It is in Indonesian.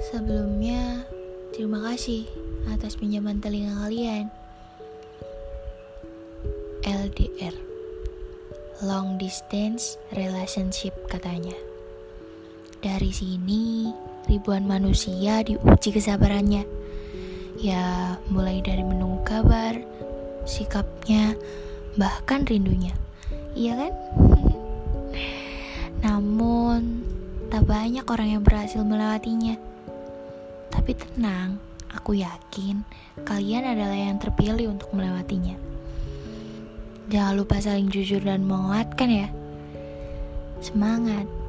Sebelumnya, terima kasih atas pinjaman telinga kalian. LDR Long Distance Relationship katanya. Dari sini, ribuan manusia diuji kesabarannya. Ya, mulai dari menunggu kabar, sikapnya, bahkan rindunya. Iya kan? Namun, tak banyak orang yang berhasil melewatinya. Tapi tenang, aku yakin kalian adalah yang terpilih untuk melewatinya. Jangan lupa saling jujur dan menguatkan ya. Semangat!